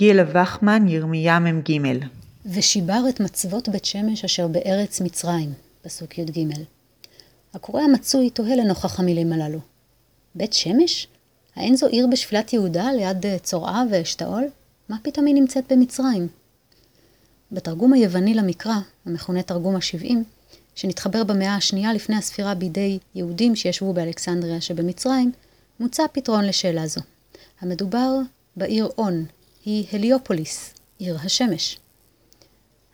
גילה וחמן, ירמיה מ"ג. ושיבר את מצבות בית שמש אשר בארץ מצרים, פסוק י"ג. הקורא המצוי תוהה לנוכח המילים הללו. בית שמש? האין זו עיר בשפלת יהודה ליד צורעה ואשתאול? מה פתאום היא נמצאת במצרים? בתרגום היווני למקרא, המכונה תרגום השבעים, שנתחבר במאה השנייה לפני הספירה בידי יהודים שישבו באלכסנדריה שבמצרים, מוצע פתרון לשאלה זו. המדובר בעיר און, היא הליופוליס, עיר השמש.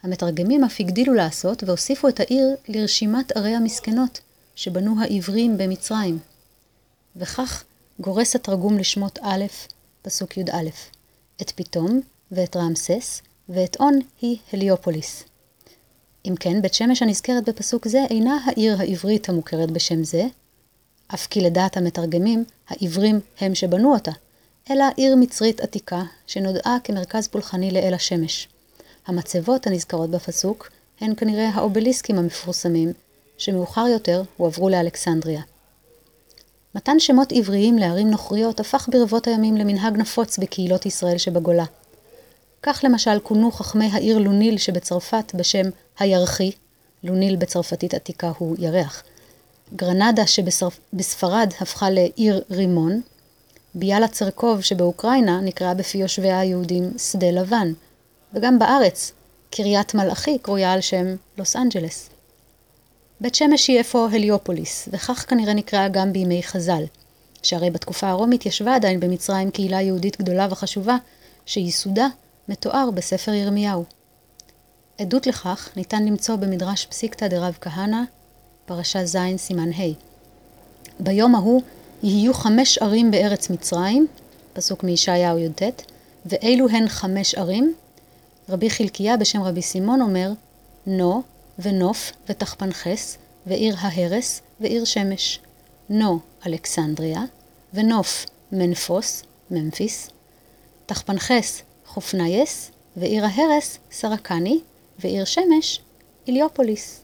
המתרגמים אף הגדילו לעשות והוסיפו את העיר לרשימת ערי המסכנות שבנו העברים במצרים. וכך גורס התרגום לשמות א', פסוק י"א, את פתאום ואת רמסס ואת און היא הליופוליס. אם כן, בית שמש הנזכרת בפסוק זה אינה העיר העברית המוכרת בשם זה, אף כי לדעת המתרגמים, העברים הם שבנו אותה, אלא עיר מצרית עתיקה, שנודעה כמרכז פולחני לאל השמש. המצבות הנזכרות בפסוק הן כנראה האובליסקים המפורסמים, שמאוחר יותר הועברו לאלכסנדריה. מתן שמות עבריים לערים נוכריות הפך ברבות הימים למנהג נפוץ בקהילות ישראל שבגולה. כך למשל כונו חכמי העיר לוניל שבצרפת בשם הירחי, לוניל בצרפתית עתיקה הוא ירח. גרנדה שבספרד הפכה לעיר רימון, ביאלה צרקוב שבאוקראינה נקראה בפי יושביה היהודים שדה לבן, וגם בארץ, קריית מלאכי קרויה על שם לוס אנג'לס. בית שמש היא אפוא הליופוליס, וכך כנראה נקראה גם בימי חז"ל, שהרי בתקופה הרומית ישבה עדיין במצרים קהילה יהודית גדולה וחשובה, שייסודה מתואר בספר ירמיהו. עדות לכך ניתן למצוא במדרש פסיקתא דרב כהנא, פרשה ז' סימן ה'. ביום ההוא יהיו חמש ערים בארץ מצרים, פסוק מישעיהו י"ט, ואילו הן חמש ערים? רבי חלקיה בשם רבי סימון אומר, נו ונוף ותחפנחס, ועיר ההרס ועיר שמש. נו, אלכסנדריה, ונוף, מנפוס, ממפיס, תחפנחס, חופנייס, ועיר ההרס, סרקני, ועיר שמש, איליופוליס.